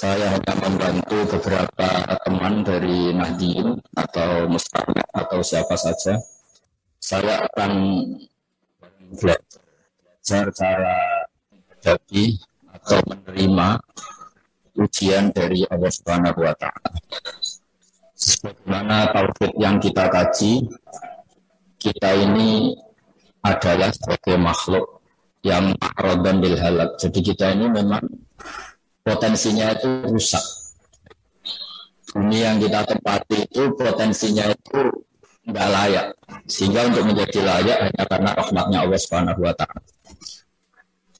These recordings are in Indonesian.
Saya hanya membantu beberapa teman dari Nahdien atau Mustaqim atau siapa saja. Saya akan belajar cara menghadapi atau menerima ujian dari Allah Subhanahu wa taala. Sebagaimana tauhid yang kita kaji, kita ini adalah sebagai makhluk yang ma'radan bil halak. Jadi kita ini memang potensinya itu rusak. Bumi yang kita tempati itu potensinya itu nggak layak. Sehingga untuk menjadi layak hanya karena rahmatnya Allah Subhanahu wa taala.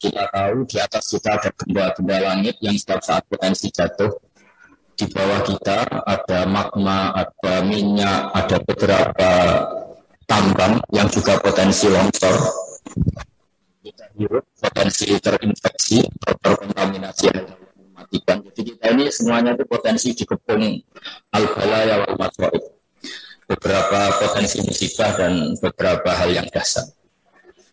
Kita tahu di atas kita ada benda-benda langit yang setiap saat potensi jatuh. Di bawah kita ada magma, ada minyak, ada beberapa tambang yang juga potensi longsor. Kita hirup potensi terinfeksi atau terkontaminasi mematikan. Jadi kita ini semuanya itu potensi dikepung al-balaya wal maswaib. Beberapa potensi musibah dan beberapa hal yang dasar.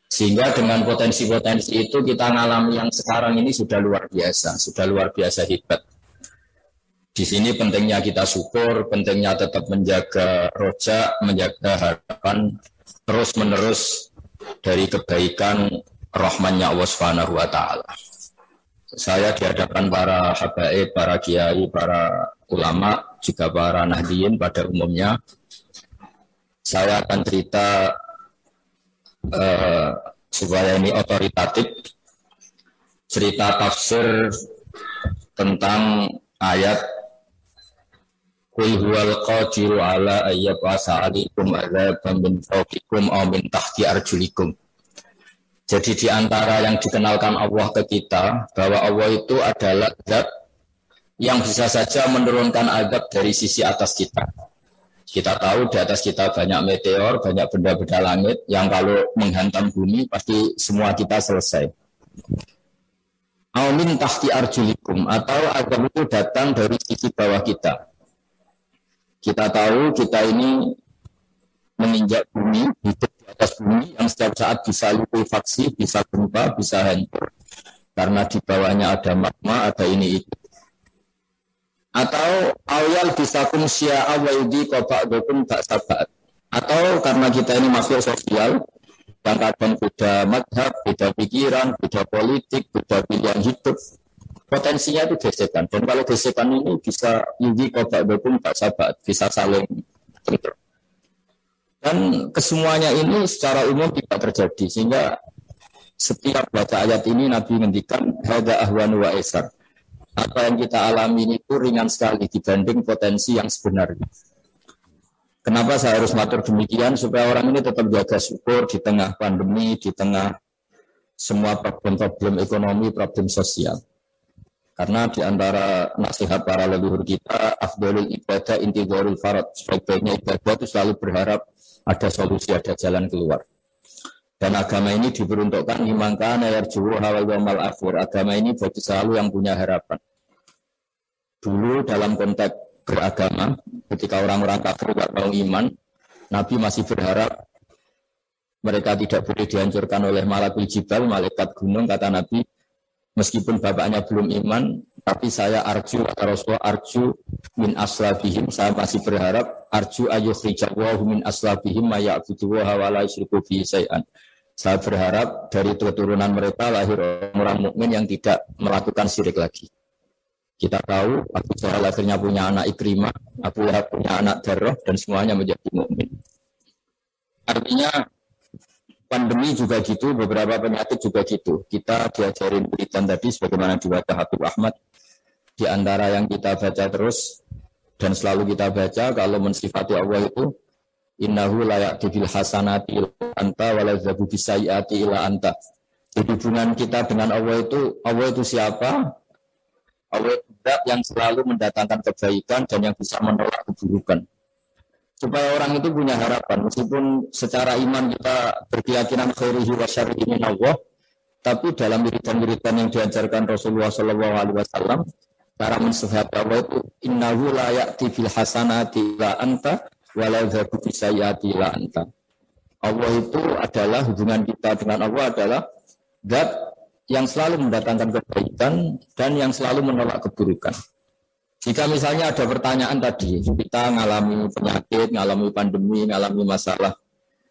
Sehingga dengan potensi-potensi itu kita mengalami yang sekarang ini sudah luar biasa, sudah luar biasa hebat. Di sini pentingnya kita syukur, pentingnya tetap menjaga roja, menjaga harapan terus menerus dari kebaikan rahmannya Allah Subhanahu wa taala saya di hadapan para habaib, para kiai, para ulama, juga para nahdiyin pada umumnya, saya akan cerita uh, supaya ini otoritatif, cerita tafsir tentang ayat Qul huwal qadiru ala ayyabasa alikum adzabam min fawqikum aw min tahti arjulikum jadi di antara yang dikenalkan Allah ke kita bahwa Allah itu adalah zat yang bisa saja menurunkan azab dari sisi atas kita. Kita tahu di atas kita banyak meteor, banyak benda-benda langit yang kalau menghantam bumi pasti semua kita selesai. Amin tahti arjulikum atau azab itu datang dari sisi bawah kita. Kita tahu kita ini menginjak bumi, hidup atas bumi yang setiap saat bisa likuifaksi, bisa gempa, bisa hancur. Karena di bawahnya ada magma, ada ini itu. Atau awal bisa kum syia'a wa yudi qaba'dukum sabat. Atau karena kita ini masuk sosial, yang kadang beda madhab, beda pikiran, beda politik, beda pilihan hidup, potensinya itu gesekan. Dan kalau gesekan ini bisa yudi qaba'dukum sabat, bisa saling bentrok. Dan kesemuanya ini secara umum tidak terjadi sehingga setiap baca ayat ini Nabi ngendikan hada ahwan wa esar. Apa yang kita alami ini itu ringan sekali dibanding potensi yang sebenarnya. Kenapa saya harus matur demikian supaya orang ini tetap jaga syukur di tengah pandemi, di tengah semua problem-problem ekonomi, problem sosial. Karena di antara nasihat para leluhur kita, afdolul ibadah inti farad. Sebaik-baiknya ibadah itu selalu berharap ada solusi, ada jalan keluar. Dan agama ini diperuntukkan imangkan ayar juru hawal mal akhir. Agama ini bagi selalu yang punya harapan. Dulu dalam konteks beragama, ketika orang-orang kafir tidak mau iman, Nabi masih berharap mereka tidak boleh dihancurkan oleh malakul jibal, malaikat gunung, kata Nabi, meskipun bapaknya belum iman, tapi saya arju atau Rasulullah arju min aslabihim, saya masih berharap arju ayukhrijawahu min aslabihim maya'budu wa la yusyriku bihi say'an. Saya berharap dari keturunan mereka lahir orang mukmin yang tidak melakukan syirik lagi. Kita tahu Abu Jahal akhirnya punya anak Ikrimah, Abu Lahab punya anak Darroh, dan semuanya menjadi mukmin. Artinya pandemi juga gitu, beberapa penyakit juga gitu. Kita diajarin beritan tadi sebagaimana di Habib Ahmad. Di antara yang kita baca terus dan selalu kita baca kalau mensifati Allah itu innahu layak bil hasanati anta walazabu bisayati ila anta. Jadi hubungan kita dengan Allah itu Allah itu siapa? Allah itu yang selalu mendatangkan kebaikan dan yang bisa menolak keburukan supaya orang itu punya harapan meskipun secara iman kita berkeyakinan khairihi wa syarrihi Allah tapi dalam wiridan-wiridan yang diajarkan Rasulullah Shallallahu alaihi wasallam cara mensuhat Allah itu innahu la ya'ti bil hasanati la anta wa la yadhabu bisayati la anta Allah itu adalah hubungan kita dengan Allah adalah zat yang selalu mendatangkan kebaikan dan yang selalu menolak keburukan. Jika misalnya ada pertanyaan tadi, kita ngalami penyakit, ngalami pandemi, ngalami masalah,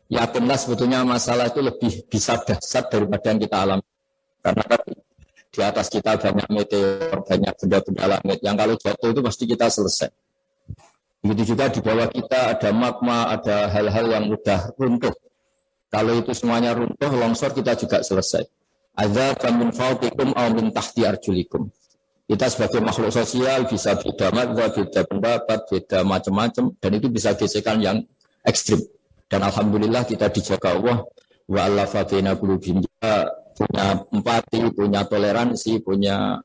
yakinlah sebetulnya masalah itu lebih bisa dahsyat daripada yang kita alami. Karena di atas kita banyak meteor, banyak benda-benda langit yang kalau jatuh itu pasti kita selesai. Begitu juga di bawah kita ada magma, ada hal-hal yang mudah runtuh. Kalau itu semuanya runtuh, longsor kita juga selesai. Ada kamin fauqikum aw min tahti arjulikum. Kita sebagai makhluk sosial bisa beda mazhab, beda pendapat, beda macam-macam, dan itu bisa gesekan yang ekstrim. Dan alhamdulillah kita dijaga Allah wa qulubihim punya empati, punya toleransi, punya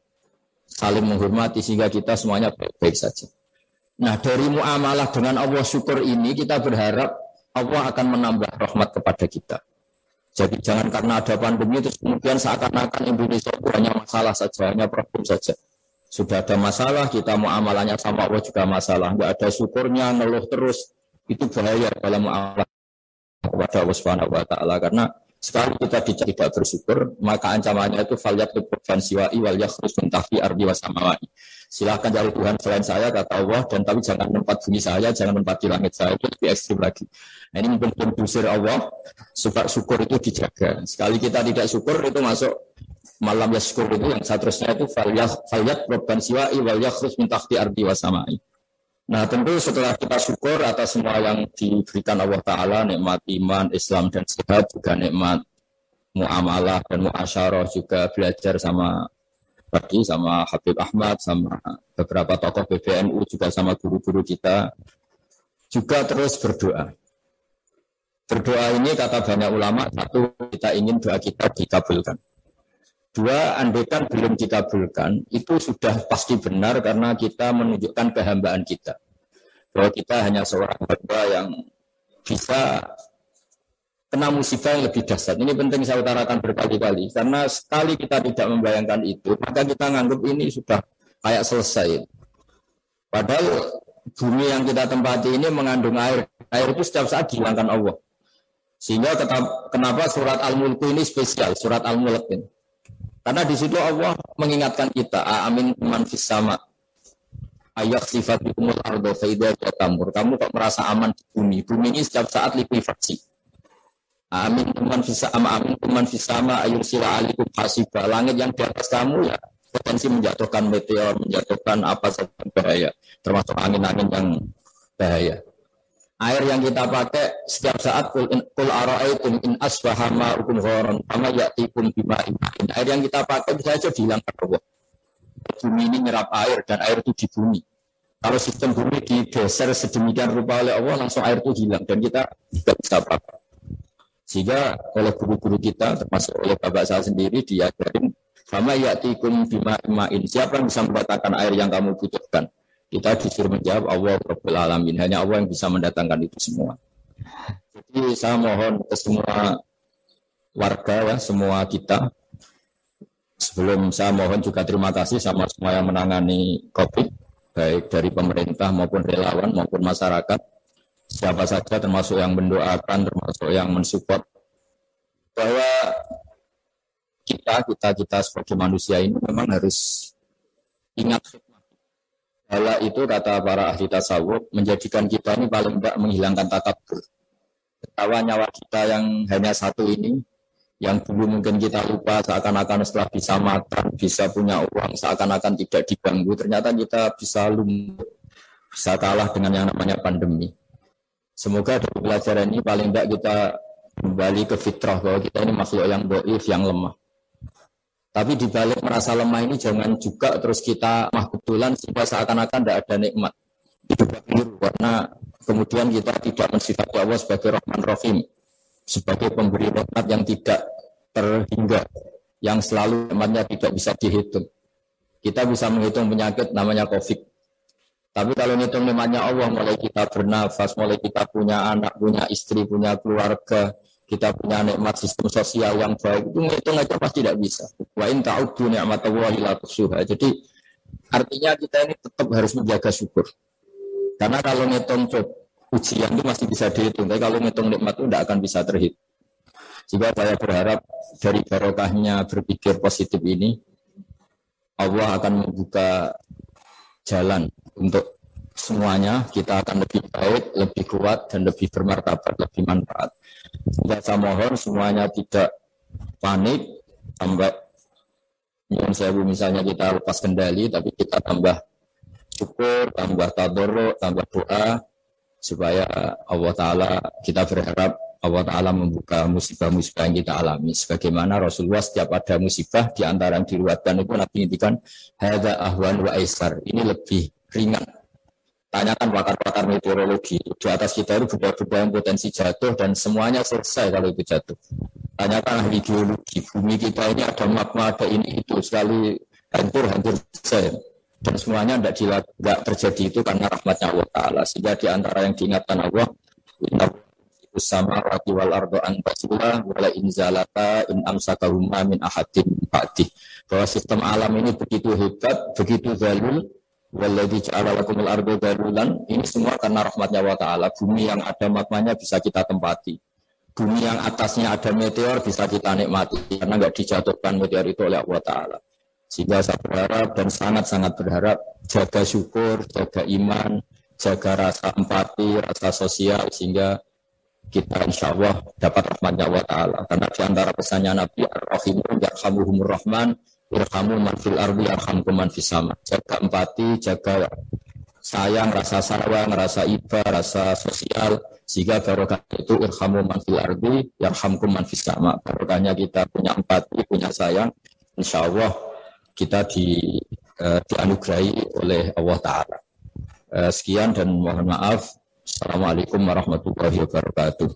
saling menghormati sehingga kita semuanya baik-baik saja. Nah dari muamalah dengan Allah syukur ini kita berharap Allah akan menambah rahmat kepada kita. Jadi jangan karena ada pandemi terus kemudian seakan-akan Indonesia itu hanya masalah saja, hanya problem saja. Sudah ada masalah, kita mau amalannya sama Allah juga masalah. Enggak ada syukurnya, ngeluh terus. Itu bahaya dalam muamalah kepada Allah Subhanahu wa taala karena sekali kita tidak bersyukur, maka ancamannya itu falyat siwai wal yakhrus min tahti ardi wasamawai. Silahkan cari Tuhan selain saya, kata Allah, dan tapi jangan tempat bumi saya, jangan tempat di langit saya, itu lebih ekstrim lagi. Nah, ini mungkin dusir Allah, supaya syukur itu dijaga. Sekali kita tidak syukur, itu masuk malam yaskur itu yang seterusnya itu falyat robban siwa'i wal yakhrus min tahti ardi wasamai. Nah tentu setelah kita syukur atas semua yang diberikan Allah Ta'ala, nikmat iman, Islam dan sehat, juga nikmat muamalah dan muasyarah juga belajar sama tadi sama Habib Ahmad, sama beberapa tokoh PBNU, juga sama guru-guru kita, juga terus berdoa. Berdoa ini kata banyak ulama, satu kita ingin doa kita dikabulkan. Dua, andaikan belum dikabulkan, itu sudah pasti benar karena kita menunjukkan kehambaan kita. Bahwa kita hanya seorang hamba yang bisa kena musibah yang lebih dahsyat. Ini penting saya utarakan berkali-kali. Karena sekali kita tidak membayangkan itu, maka kita menganggap ini sudah kayak selesai. Padahal bumi yang kita tempati ini mengandung air. Air itu setiap saat dihilangkan Allah. Sehingga kenapa surat Al-Mulk ini spesial, surat Al-Mulk ini. Karena di situ Allah mengingatkan kita, amin man fis sama. Ayak sifat kumul ardo faida tamur. Kamu kok merasa aman di bumi? Bumi ini setiap saat likuifaksi. Amin man fis sama, amin man fis sama ayur sila alikum hasibah. Langit yang di atas kamu ya potensi menjatuhkan meteor, menjatuhkan apa saja bahaya, termasuk angin-angin yang bahaya. Air yang kita pakai setiap saat kul, kul ara'aitum in asbaha ma'ukum ghoron sama ya'tikum bima imain. Air yang kita pakai bisa saja dihilangkan Allah. Bumi ini nyerap air dan air itu di bumi. Kalau sistem bumi digeser sedemikian rupa oleh Allah langsung air itu hilang dan kita tidak bisa apa-apa. Sehingga oleh guru-guru kita termasuk oleh bapak saya sendiri diajarin sama ya'tikum bima imain. Siapa yang bisa mendatangkan air yang kamu butuhkan? Kita disuruh menjawab Allah Rabbul Alamin. Hanya Allah yang bisa mendatangkan itu semua. Jadi saya mohon ke semua warga ya, semua kita. Sebelum saya mohon juga terima kasih sama semua yang menangani COVID, baik dari pemerintah maupun relawan maupun masyarakat. Siapa saja termasuk yang mendoakan, termasuk yang mensupport bahwa kita, kita, kita sebagai manusia ini memang harus ingat Hala itu kata para ahli tasawuf menjadikan kita ini paling tidak menghilangkan takabur. Ketawa nyawa kita yang hanya satu ini, yang dulu mungkin kita lupa seakan-akan setelah bisa makan, bisa punya uang, seakan-akan tidak diganggu, ternyata kita bisa lumpuh, bisa kalah dengan yang namanya pandemi. Semoga dari pelajaran ini paling tidak kita kembali ke fitrah bahwa kita ini makhluk yang doif, yang lemah. Tapi di balik merasa lemah ini jangan juga terus kita mah kebetulan sehingga seakan-akan tidak ada nikmat. Itu keliru karena kemudian kita tidak mensifati Allah sebagai Rahman Rahim, sebagai pemberi nikmat yang tidak terhingga, yang selalu nikmatnya tidak bisa dihitung. Kita bisa menghitung penyakit namanya COVID. Tapi kalau ngitung nikmatnya Allah, mulai kita bernafas, mulai kita punya anak, punya istri, punya keluarga, kita punya nikmat sistem sosial yang baik itu ngitung aja pasti tidak bisa. Wa in ta'uddu ni'matallahi la tusuha. Jadi artinya kita ini tetap harus menjaga syukur. Karena kalau ngitung ujian itu masih bisa dihitung, tapi kalau ngitung nikmat itu tidak akan bisa terhitung. Jika saya berharap dari barokahnya berpikir positif ini, Allah akan membuka jalan untuk semuanya kita akan lebih baik, lebih kuat dan lebih bermartabat, lebih manfaat. Sehingga saya mohon semuanya tidak panik, tambah yang saya misalnya kita lepas kendali, tapi kita tambah syukur, tambah tadoro, tambah doa, supaya Allah Ta'ala kita berharap Allah Ta'ala membuka musibah-musibah yang kita alami. Sebagaimana Rasulullah setiap ada musibah di antara yang diruatkan itu Nabi ngintikan Hada ahwan wa aisar. Ini lebih ringan. Tanyakan pakar-pakar meteorologi. Di atas kita itu benda-benda yang potensi jatuh dan semuanya selesai kalau itu jatuh. Tanyakan ahli geologi. Bumi kita ini ada magma, ada ini itu. Sekali hancur, hancur selesai. Dan semuanya tidak, tidak terjadi itu karena rahmatnya Allah Ta'ala. Sehingga di antara yang diingatkan Allah, sama rati wal ardo antasila wala inzalata in amsakahuma min ahadin ba'di. Bahwa sistem alam ini begitu hebat, begitu zalul, waladhi ja'ala lakumul ardo darulan, ini semua karena rahmatnya wa ta'ala. Bumi yang ada magmanya bisa kita tempati. Bumi yang atasnya ada meteor bisa kita nikmati, karena nggak dijatuhkan meteor itu oleh Allah ta'ala. Sehingga saya berharap dan sangat-sangat berharap jaga syukur, jaga iman, jaga rasa empati, rasa sosial, sehingga kita insya Allah dapat rahmatnya Allah Ta'ala. Karena di antara pesannya Nabi, Ar-Rahimu yarhamuhumur rahman, irhamu man fil ardi yarhamkum man fis sama. Jaga empati, jaga sayang, rasa sayang, rasa iba, rasa sosial, sehingga barokah itu irhamu man fil ardi yarhamkum man fis sama. Barokahnya kita punya empati, punya sayang, insya Allah kita di, uh, dianugerahi oleh Allah Ta'ala. Uh, sekian dan mohon maaf Assalamualaikum warahmatullahi wabarakatuh.